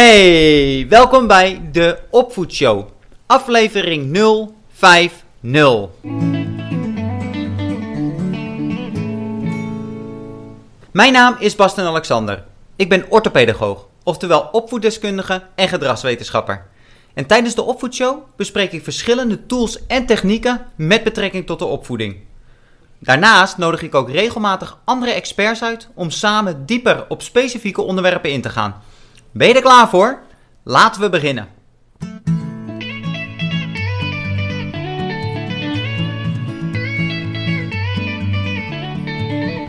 Hey, welkom bij de Opvoedshow, aflevering 050. Mijn naam is Basten Alexander. Ik ben orthopedagoog, oftewel opvoeddeskundige en gedragswetenschapper. En tijdens de Opvoedshow bespreek ik verschillende tools en technieken met betrekking tot de opvoeding. Daarnaast nodig ik ook regelmatig andere experts uit om samen dieper op specifieke onderwerpen in te gaan. Ben je er klaar voor? Laten we beginnen.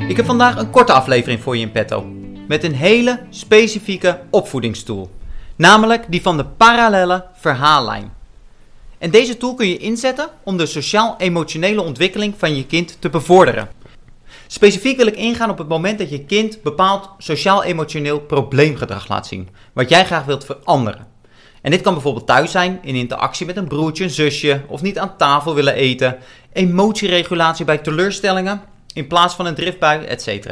Ik heb vandaag een korte aflevering voor je in petto. Met een hele specifieke opvoedingstoel. Namelijk die van de parallelle verhaallijn. En deze tool kun je inzetten om de sociaal-emotionele ontwikkeling van je kind te bevorderen. Specifiek wil ik ingaan op het moment dat je kind bepaald sociaal-emotioneel probleemgedrag laat zien, wat jij graag wilt veranderen. En dit kan bijvoorbeeld thuis zijn, in interactie met een broertje, een zusje, of niet aan tafel willen eten, emotieregulatie bij teleurstellingen, in plaats van een driftbui, etc.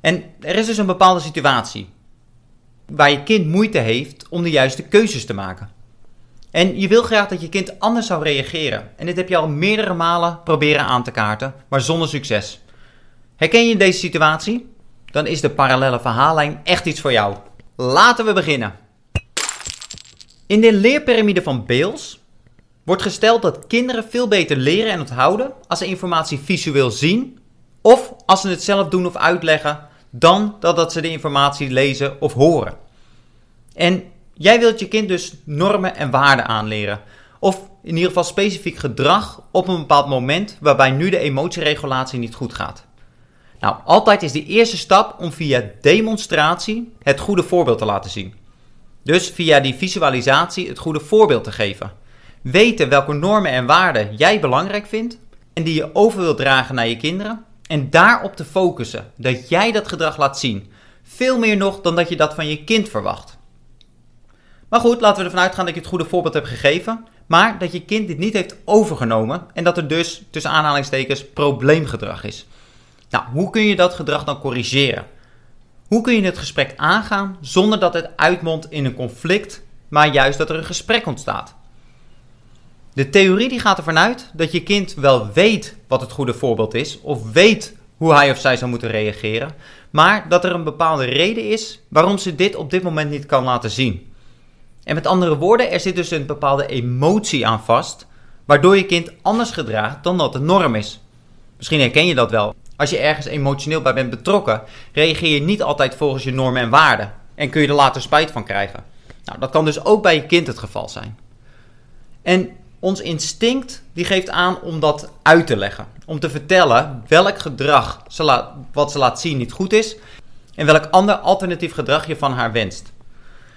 En er is dus een bepaalde situatie waar je kind moeite heeft om de juiste keuzes te maken. En je wil graag dat je kind anders zou reageren. En dit heb je al meerdere malen proberen aan te kaarten, maar zonder succes. Herken je deze situatie? Dan is de parallele verhaallijn echt iets voor jou. Laten we beginnen. In de leerpyramide van Beels wordt gesteld dat kinderen veel beter leren en onthouden als ze informatie visueel zien of als ze het zelf doen of uitleggen dan dat ze de informatie lezen of horen. En jij wilt je kind dus normen en waarden aanleren. Of in ieder geval specifiek gedrag op een bepaald moment waarbij nu de emotieregulatie niet goed gaat. Nou, altijd is de eerste stap om via demonstratie het goede voorbeeld te laten zien. Dus via die visualisatie het goede voorbeeld te geven. Weten welke normen en waarden jij belangrijk vindt en die je over wilt dragen naar je kinderen. En daarop te focussen, dat jij dat gedrag laat zien. Veel meer nog dan dat je dat van je kind verwacht. Maar goed, laten we ervan uitgaan dat je het goede voorbeeld hebt gegeven, maar dat je kind dit niet heeft overgenomen en dat er dus tussen aanhalingstekens probleemgedrag is. Nou, hoe kun je dat gedrag dan corrigeren? Hoe kun je het gesprek aangaan zonder dat het uitmondt in een conflict, maar juist dat er een gesprek ontstaat? De theorie die gaat ervan uit dat je kind wel weet wat het goede voorbeeld is, of weet hoe hij of zij zou moeten reageren, maar dat er een bepaalde reden is waarom ze dit op dit moment niet kan laten zien. En met andere woorden, er zit dus een bepaalde emotie aan vast, waardoor je kind anders gedraagt dan dat de norm is. Misschien herken je dat wel. Als je ergens emotioneel bij bent betrokken, reageer je niet altijd volgens je normen en waarden. En kun je er later spijt van krijgen. Nou, dat kan dus ook bij je kind het geval zijn. En ons instinct die geeft aan om dat uit te leggen. Om te vertellen welk gedrag ze wat ze laat zien niet goed is. En welk ander alternatief gedrag je van haar wenst.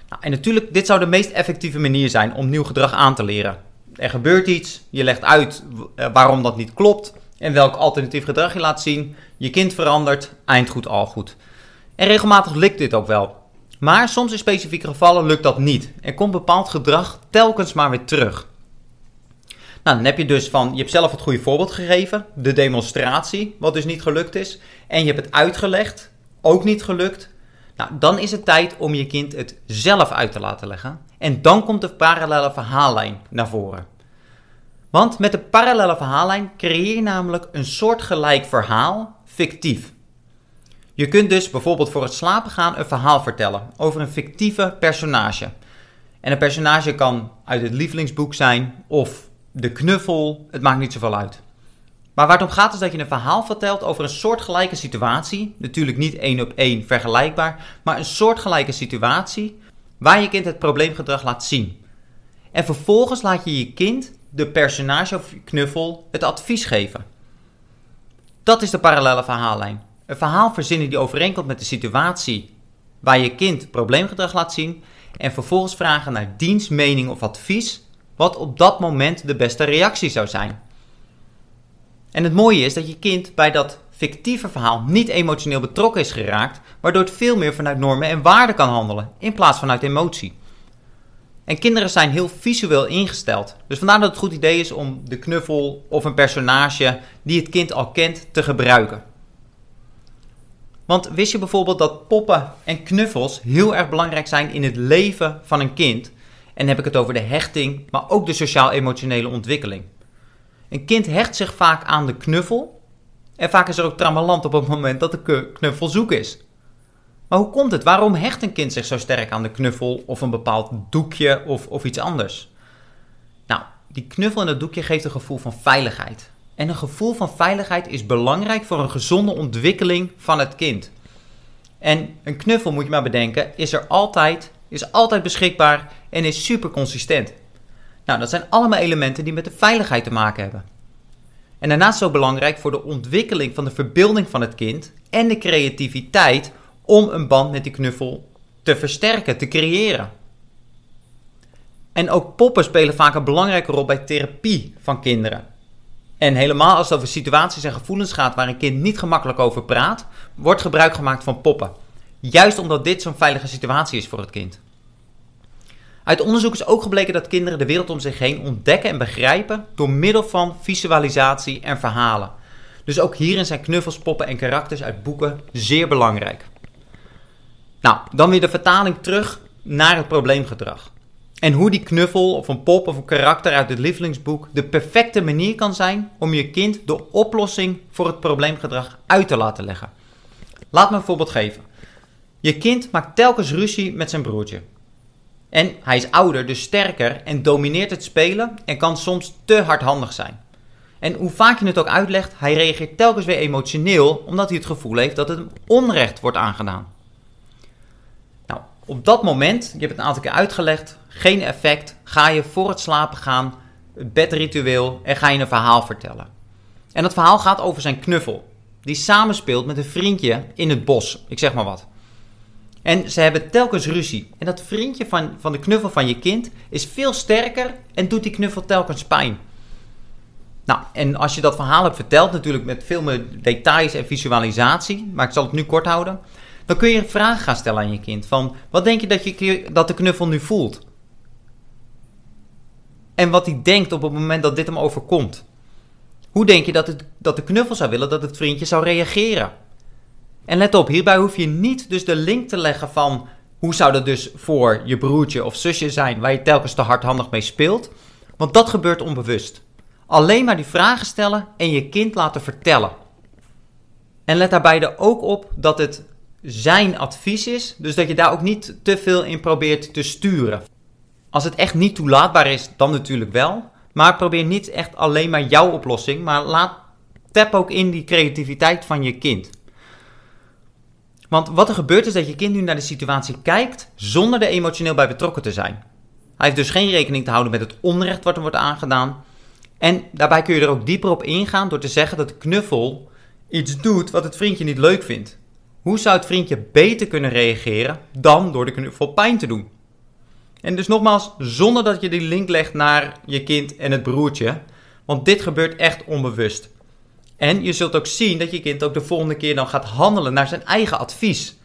Nou, en natuurlijk, dit zou de meest effectieve manier zijn om nieuw gedrag aan te leren. Er gebeurt iets, je legt uit eh, waarom dat niet klopt en welk alternatief gedrag je laat zien. Je kind verandert, eindgoed al goed. En regelmatig lukt dit ook wel. Maar soms in specifieke gevallen lukt dat niet. Er komt bepaald gedrag telkens maar weer terug. Nou, dan heb je dus van, je hebt zelf het goede voorbeeld gegeven, de demonstratie, wat dus niet gelukt is. En je hebt het uitgelegd, ook niet gelukt. Nou, dan is het tijd om je kind het zelf uit te laten leggen. En dan komt de parallele verhaallijn naar voren. Want met de parallele verhaallijn creëer je namelijk een soortgelijk verhaal fictief. Je kunt dus bijvoorbeeld voor het slapen gaan een verhaal vertellen over een fictieve personage. En een personage kan uit het lievelingsboek zijn of de knuffel, het maakt niet zoveel uit. Maar waar het om gaat is dat je een verhaal vertelt over een soortgelijke situatie. Natuurlijk niet één op één vergelijkbaar, maar een soortgelijke situatie waar je kind het probleemgedrag laat zien. En vervolgens laat je je kind de personage of knuffel het advies geven. Dat is de parallele verhaallijn. Een verhaal verzinnen die overeenkomt met de situatie waar je kind probleemgedrag laat zien en vervolgens vragen naar diens mening of advies wat op dat moment de beste reactie zou zijn. En het mooie is dat je kind bij dat fictieve verhaal niet emotioneel betrokken is geraakt, waardoor het veel meer vanuit normen en waarden kan handelen in plaats van uit emotie. En kinderen zijn heel visueel ingesteld. Dus vandaar dat het goed idee is om de knuffel of een personage die het kind al kent te gebruiken. Want wist je bijvoorbeeld dat poppen en knuffels heel erg belangrijk zijn in het leven van een kind? En heb ik het over de hechting, maar ook de sociaal-emotionele ontwikkeling. Een kind hecht zich vaak aan de knuffel. En vaak is er ook trammeland op het moment dat de knuffel zoek is. Maar hoe komt het? Waarom hecht een kind zich zo sterk aan de knuffel of een bepaald doekje of, of iets anders? Nou, die knuffel en dat doekje geeft een gevoel van veiligheid. En een gevoel van veiligheid is belangrijk voor een gezonde ontwikkeling van het kind. En een knuffel, moet je maar bedenken, is er altijd, is altijd beschikbaar en is super consistent. Nou, dat zijn allemaal elementen die met de veiligheid te maken hebben. En daarnaast zo belangrijk voor de ontwikkeling van de verbeelding van het kind en de creativiteit om een band met die knuffel te versterken, te creëren. En ook poppen spelen vaak een belangrijke rol bij therapie van kinderen. En helemaal als het over situaties en gevoelens gaat waar een kind niet gemakkelijk over praat, wordt gebruik gemaakt van poppen. Juist omdat dit zo'n veilige situatie is voor het kind. Uit onderzoek is ook gebleken dat kinderen de wereld om zich heen ontdekken en begrijpen door middel van visualisatie en verhalen. Dus ook hierin zijn knuffels, poppen en karakters uit boeken zeer belangrijk. Nou, dan weer de vertaling terug naar het probleemgedrag. En hoe die knuffel of een pop of een karakter uit het lievelingsboek de perfecte manier kan zijn om je kind de oplossing voor het probleemgedrag uit te laten leggen. Laat me een voorbeeld geven. Je kind maakt telkens ruzie met zijn broertje. En hij is ouder, dus sterker en domineert het spelen en kan soms te hardhandig zijn. En hoe vaak je het ook uitlegt, hij reageert telkens weer emotioneel omdat hij het gevoel heeft dat het hem onrecht wordt aangedaan. Op dat moment, je hebt het een aantal keer uitgelegd, geen effect, ga je voor het slapen gaan, het bedritueel en ga je een verhaal vertellen. En dat verhaal gaat over zijn knuffel, die samenspeelt met een vriendje in het bos, ik zeg maar wat. En ze hebben telkens ruzie. En dat vriendje van, van de knuffel van je kind is veel sterker en doet die knuffel telkens pijn. Nou, en als je dat verhaal hebt verteld, natuurlijk met veel meer details en visualisatie, maar ik zal het nu kort houden, dan kun je een vraag gaan stellen aan je kind van, wat denk je dat, je dat de knuffel nu voelt? En wat hij denkt op het moment dat dit hem overkomt. Hoe denk je dat, het, dat de knuffel zou willen dat het vriendje zou reageren? En let op, hierbij hoef je niet dus de link te leggen van hoe zou dat dus voor je broertje of zusje zijn waar je telkens te hardhandig mee speelt, want dat gebeurt onbewust. Alleen maar die vragen stellen en je kind laten vertellen. En let daarbij er ook op dat het zijn advies is, dus dat je daar ook niet te veel in probeert te sturen. Als het echt niet toelaatbaar is, dan natuurlijk wel. Maar probeer niet echt alleen maar jouw oplossing, maar laat tap ook in die creativiteit van je kind. Want wat er gebeurt is dat je kind nu naar de situatie kijkt zonder er emotioneel bij betrokken te zijn. Hij heeft dus geen rekening te houden met het onrecht wat er wordt aangedaan. En daarbij kun je er ook dieper op ingaan door te zeggen dat de knuffel iets doet wat het vriendje niet leuk vindt. Hoe zou het vriendje beter kunnen reageren dan door de knuffel pijn te doen? En dus nogmaals, zonder dat je die link legt naar je kind en het broertje, want dit gebeurt echt onbewust. En je zult ook zien dat je kind ook de volgende keer dan gaat handelen naar zijn eigen advies.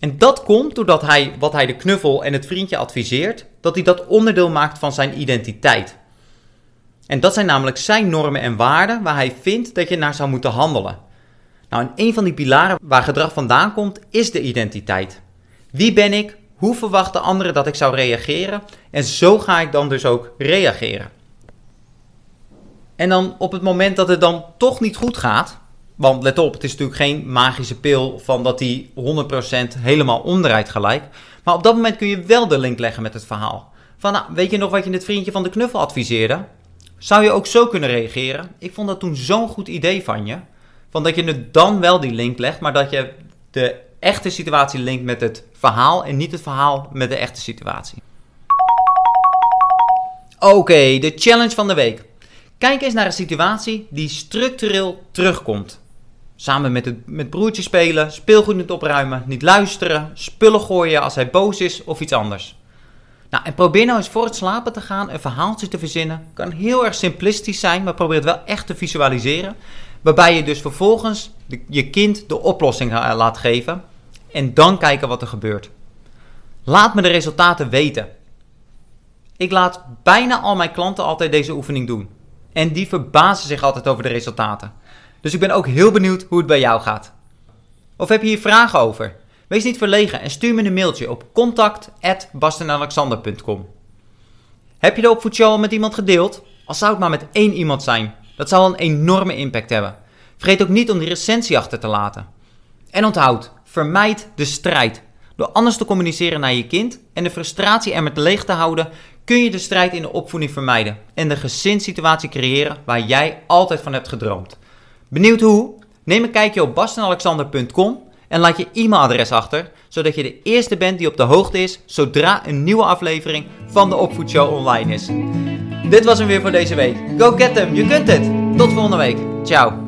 En dat komt doordat hij wat hij de knuffel en het vriendje adviseert, dat hij dat onderdeel maakt van zijn identiteit. En dat zijn namelijk zijn normen en waarden waar hij vindt dat je naar zou moeten handelen. Nou, en een van die pilaren waar gedrag vandaan komt, is de identiteit. Wie ben ik? Hoe verwachten anderen dat ik zou reageren? En zo ga ik dan dus ook reageren. En dan op het moment dat het dan toch niet goed gaat, want let op, het is natuurlijk geen magische pil van dat die 100% helemaal omdraait gelijk. Maar op dat moment kun je wel de link leggen met het verhaal. Van, nou, weet je nog wat je het vriendje van de knuffel adviseerde? Zou je ook zo kunnen reageren? Ik vond dat toen zo'n goed idee van je. Van dat je het dan wel die link legt, maar dat je de echte situatie linkt met het verhaal en niet het verhaal met de echte situatie. Oké, de challenge van de week. Kijk eens naar een situatie die structureel terugkomt. Samen met, het, met broertje spelen, speelgoed niet opruimen, niet luisteren, spullen gooien als hij boos is of iets anders. Nou, en probeer nou eens voor het slapen te gaan een verhaaltje te verzinnen. Kan heel erg simplistisch zijn, maar probeer het wel echt te visualiseren. Waarbij je dus vervolgens je kind de oplossing laat geven. En dan kijken wat er gebeurt. Laat me de resultaten weten. Ik laat bijna al mijn klanten altijd deze oefening doen. En die verbazen zich altijd over de resultaten. Dus ik ben ook heel benieuwd hoe het bij jou gaat. Of heb je hier vragen over? Wees niet verlegen en stuur me een mailtje op contact@bastenalexander.com. Heb je de opvoedshow al met iemand gedeeld? Al zou het maar met één iemand zijn. Dat zal een enorme impact hebben. Vergeet ook niet om die recensie achter te laten. En onthoud, vermijd de strijd. Door anders te communiceren naar je kind en de frustratie er met leeg te houden, kun je de strijd in de opvoeding vermijden en de gezinssituatie creëren waar jij altijd van hebt gedroomd. Benieuwd hoe? Neem een kijkje op bastenalexander.com en laat je e-mailadres achter, zodat je de eerste bent die op de hoogte is zodra een nieuwe aflevering van de Opvoedshow online is. Dit was hem weer voor deze week. Go get them, je kunt het! Tot volgende week. Ciao.